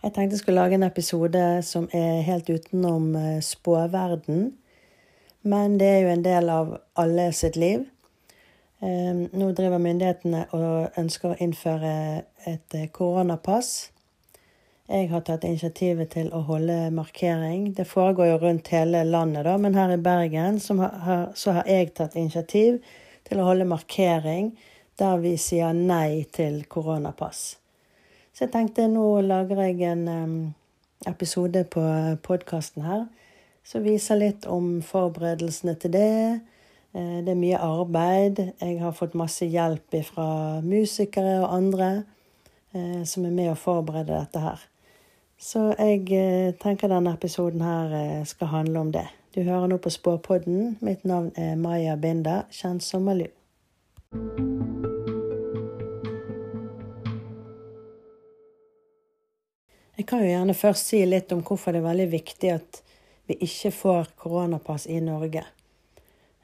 Jeg tenkte jeg skulle lage en episode som er helt utenom eh, spåverden. Men det er jo en del av alle sitt liv. Eh, nå driver myndighetene og ønsker å innføre et eh, koronapass. Jeg har tatt initiativet til å holde markering. Det foregår jo rundt hele landet, da, men her i Bergen har, så har jeg tatt initiativ til å holde markering der vi sier nei til koronapass. Så jeg tenkte nå lager jeg en episode på podkasten her som viser litt om forberedelsene til det. Eh, det er mye arbeid. Jeg har fått masse hjelp fra musikere og andre eh, som er med å forberede dette her. Så jeg eh, tenker denne episoden her skal handle om det. Du hører nå på Spåpodden. Mitt navn er Maya Binda, kjent som Malu. Jeg kan jo gjerne først si litt om hvorfor det er veldig viktig at vi ikke får koronapass i Norge.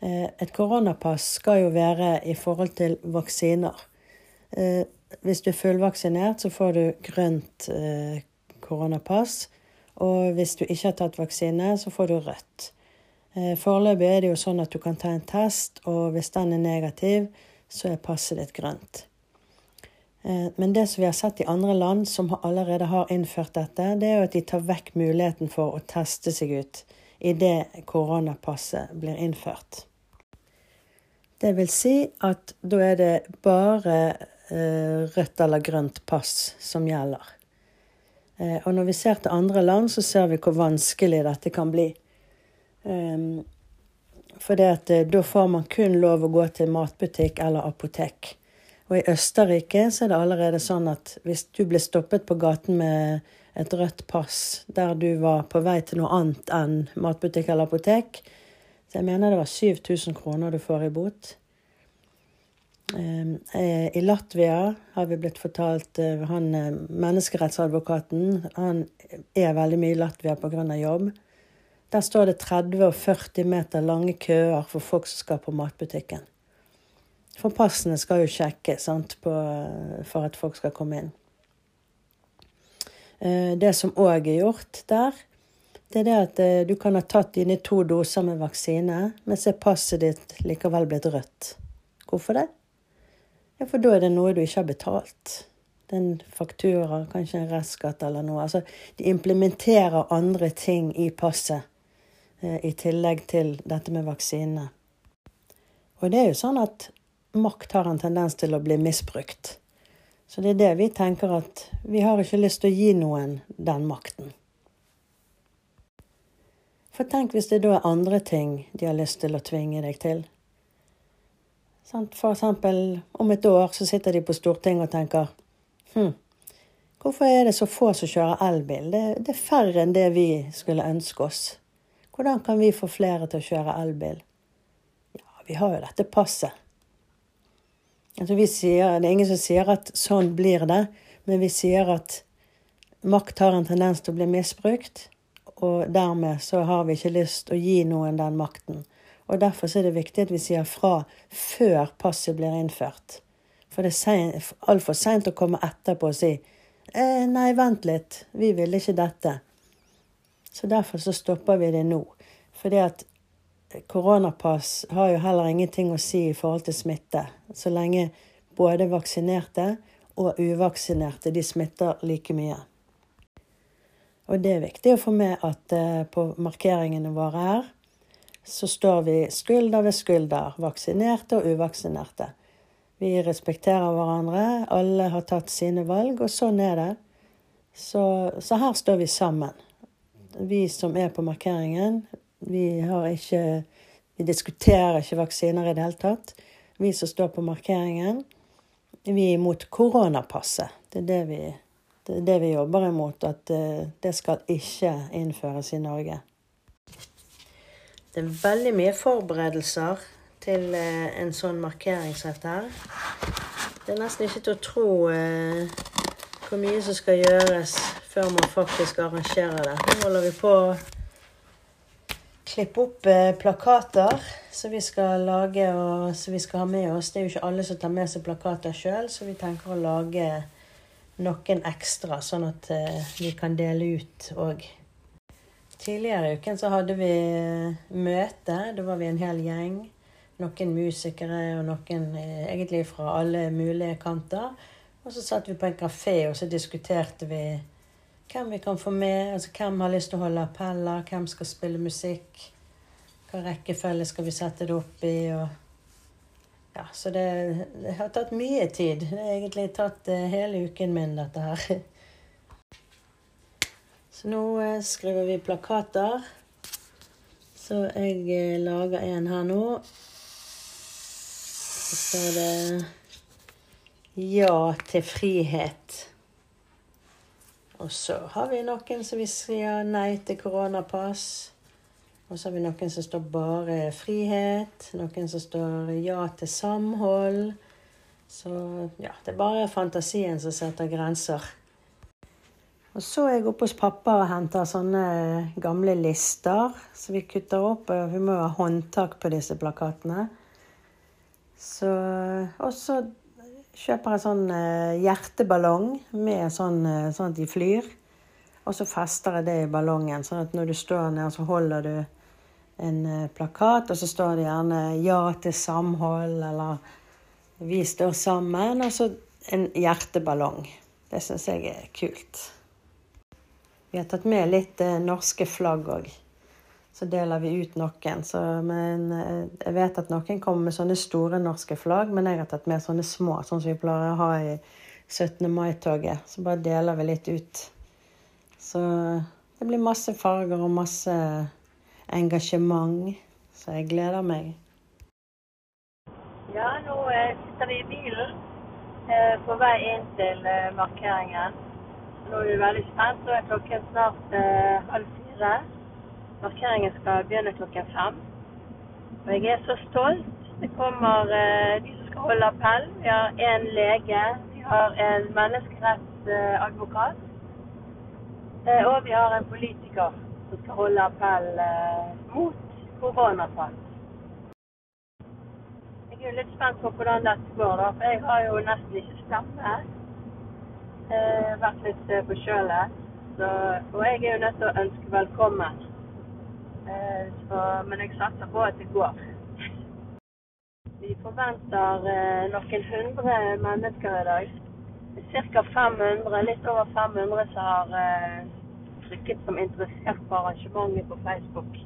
Eh, et koronapass skal jo være i forhold til vaksiner. Eh, hvis du er fullvaksinert, så får du grønt eh, koronapass. Og hvis du ikke har tatt vaksine, så får du rødt. Foreløpig er det jo sånn at du kan ta en test, og hvis den er negativ, så er passet ditt grønt. Eh, men det som vi har sett i andre land som allerede har innført dette, det er jo at de tar vekk muligheten for å teste seg ut idet koronapasset blir innført. Det vil si at da er det bare eh, rødt eller grønt pass som gjelder. Eh, og når vi ser til andre land, så ser vi hvor vanskelig dette kan bli. Ehm, For da får man kun lov å gå til matbutikk eller apotek. Og i Østerrike så er det allerede sånn at hvis du ble stoppet på gaten med et rødt pass der du var på vei til noe annet enn matbutikk eller apotek, så jeg mener det var 7000 kroner du får i bot. Ehm, eh, I Latvia har vi blitt fortalt eh, han eh, menneskerettsadvokaten han er veldig mye i Latvia pga. jobb. Der står det 30 og 40 meter lange køer for folk som skal på matbutikken. For passene skal jo sjekke for at folk skal komme inn. Eh, det som òg er gjort der, det er det at eh, du kan ha tatt dine to doser med vaksine, men så er passet ditt likevel blitt rødt. Hvorfor det? Ja, for da er det noe du ikke har betalt. Det er en faktura, kanskje en restskatt eller noe. Altså, de implementerer andre ting i passet eh, i tillegg til dette med vaksinene. Og det er jo sånn at makt har en tendens til å bli misbrukt. Så det er det vi tenker at vi har ikke lyst til å gi noen den makten. For tenk hvis det da er andre ting de har lyst til å tvinge deg til. For eksempel om et år så sitter de på Stortinget og tenker hm, hvorfor er det så få som kjører elbil? Det, det er færre enn det vi skulle ønske oss. Hvordan kan vi få flere til å kjøre elbil? Ja, vi har jo dette passet. Altså sier, det er ingen som sier at sånn blir det, men vi sier at makt har en tendens til å bli misbrukt. Og dermed så har vi ikke lyst til å gi noen den makten. Og derfor er det viktig at vi sier fra før passet blir innført. For det er altfor seint å komme etterpå og si eh, nei, vent litt, vi ville ikke dette. Så derfor så stopper vi det nå. Fordi at koronapass har jo heller ingenting å si i forhold til smitte. Så lenge både vaksinerte og uvaksinerte de smitter like mye. Og det er viktig å få med at uh, på markeringene våre her så står vi skulder ved skulder, vaksinerte og uvaksinerte. Vi respekterer hverandre, alle har tatt sine valg, og sånn er det. Så, så her står vi sammen. Vi som er på markeringen, vi har ikke Vi diskuterer ikke vaksiner i det hele tatt. Vi som står på markeringen, vi er imot koronapasset. Det er det vi, det er det vi jobber imot. At eh, det skal ikke innføres i Norge. Det er veldig mye forberedelser til eh, en sånn markeringshefte her. Det er nesten ikke til å tro eh, hvor mye som skal gjøres før man faktisk arrangerer det. Nå holder vi på klippe opp eh, plakater som vi skal lage og som vi skal ha med oss. Det er jo ikke alle som tar med seg plakater sjøl, så vi tenker å lage noen ekstra, sånn at eh, vi kan dele ut òg. Tidligere i uken så hadde vi eh, møte. Da var vi en hel gjeng. Noen musikere og noen egentlig fra alle mulige kanter. Og så satt vi på en kafé og så diskuterte vi hvem vi kan få med. altså Hvem har lyst til å holde appeller, hvem skal spille musikk. Hva rekkefølge skal vi sette det opp i? og ja, så det, det, har tatt mye tid. Det har egentlig tatt uh, hele uken min, dette her. Så nå uh, skriver vi plakater. Så jeg uh, lager en her nå. Så står det 'Ja til frihet'. Og så har vi noen som vil si nei til koronapass. Og så har vi noen som står bare frihet. Noen som står ja til samhold. Så ja, det er bare fantasien som setter grenser. Og så er jeg oppe hos pappa og henter sånne gamle lister så vi kutter opp. Vi må ha håndtak på disse plakatene. Så, og så kjøper en sånn eh, hjerteballong med sånn, eh, sånn at de flyr. Og så fester jeg det i ballongen, sånn at når du står ned, så holder du en eh, plakat, og så står det gjerne 'Ja til samhold' eller 'Vi står sammen', og så en hjerteballong. Det syns jeg er kult. Vi har tatt med litt norske flagg òg. Så deler vi ut noen. Så, men eh, jeg vet at noen kommer med sånne store norske flagg, men jeg har tatt med sånne små, sånn som vi pleier å ha i 17. mai-toget. Så bare deler vi litt ut. Så det blir masse farger og masse engasjement. Så jeg gleder meg. Ja, nå sitter vi i bilen eh, på vei inn til eh, markeringen. Nå er vi veldig spent. Nå er klokken snart eh, halv fire. Markeringen skal begynne klokken fem. Og jeg er så stolt. Det kommer eh, de som skal holde appell. Vi har en lege. Vi har en menneskerettsadvokat. Eh, og vi har en politiker som skal holde appell eh, mot koronapass. Jeg er jo litt spent på hvordan dette går, da, for jeg har jo nesten ikke stemme. Eh, vært litt eh, forkjølet. Og jeg er jo nødt til å ønske velkommen. Eh, så, men jeg satser på at det går. Vi forventer eh, noen hundre mennesker i dag. Ca. 500, litt over 500 som har eh, trykket som interessert på arrangementet på Facebook.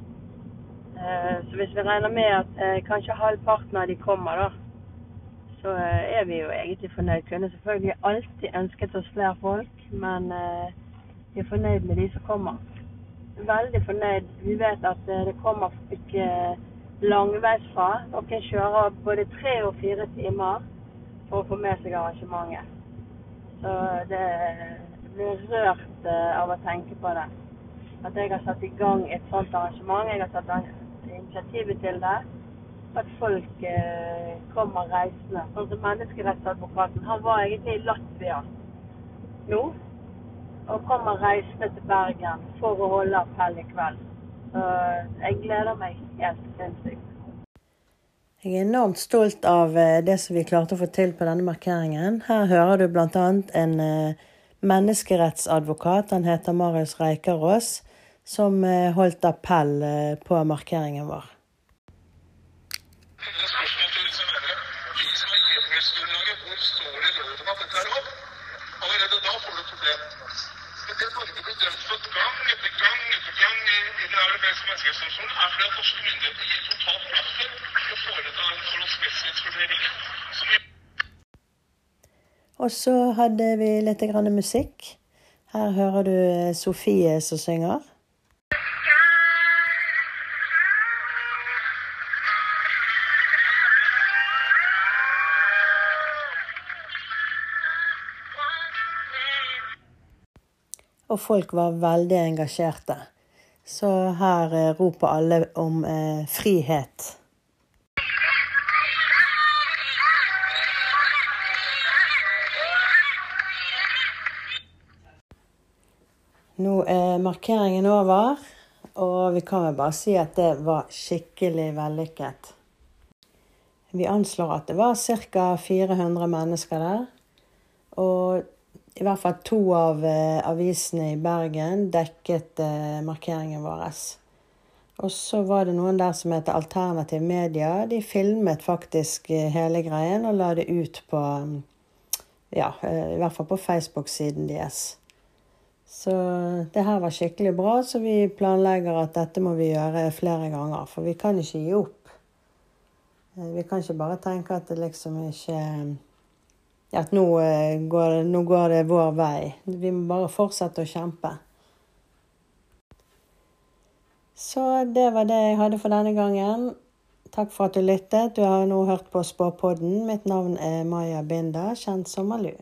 Så hvis vi regner med at kanskje halvparten av de kommer, da, så er vi jo egentlig fornøyd. Kunne selvfølgelig alltid ønsket oss flere folk, men vi er fornøyd med de som kommer. Veldig fornøyd. Vi vet at det kommer ikke langveisfra. Noen kjører både tre og fire timer for å få med seg arrangementet. Så det blir rørt eh, av å tenke på det. At jeg har satt i gang et sånt arrangement. Jeg har tatt initiativet til det. At folk eh, kommer reisende. Sånn som menneskerettsadvokaten. Han var egentlig i Latvia nå. Og kommer reisende til Bergen for å holde appell i kveld. Så jeg gleder meg helt sinnssykt. Jeg er enormt stolt av eh, det som vi klarte å få til på denne markeringen. Her hører du bl.a. en menneskerettsadvokat, han heter Marius Reikarås, som eh, holdt appell eh, på markeringen vår. Og så hadde vi litt grann musikk. Her hører du Sofie som synger. Og folk var veldig engasjerte. Så her eh, roper alle om eh, frihet. Nå er markeringen over, og vi kan vel bare si at det var skikkelig vellykket. Vi anslår at det var ca. 400 mennesker der. Og i hvert fall to av eh, avisene i Bergen dekket eh, markeringen vår. Og så var det noen der som heter Alternativ Media. De filmet faktisk eh, hele greien og la det ut på Ja, i hvert fall på Facebook-siden deres. Så det her var skikkelig bra, så vi planlegger at dette må vi gjøre flere ganger. For vi kan ikke gi opp. Vi kan ikke bare tenke at det liksom ikke at nå eh, går, nå går det vår vei. Vi må bare fortsette å kjempe. Så det var det jeg hadde for denne gangen. Takk for at du lyttet. Du har nå hørt på Spåpodden. Mitt navn er Maja Binda, kjent som Malu.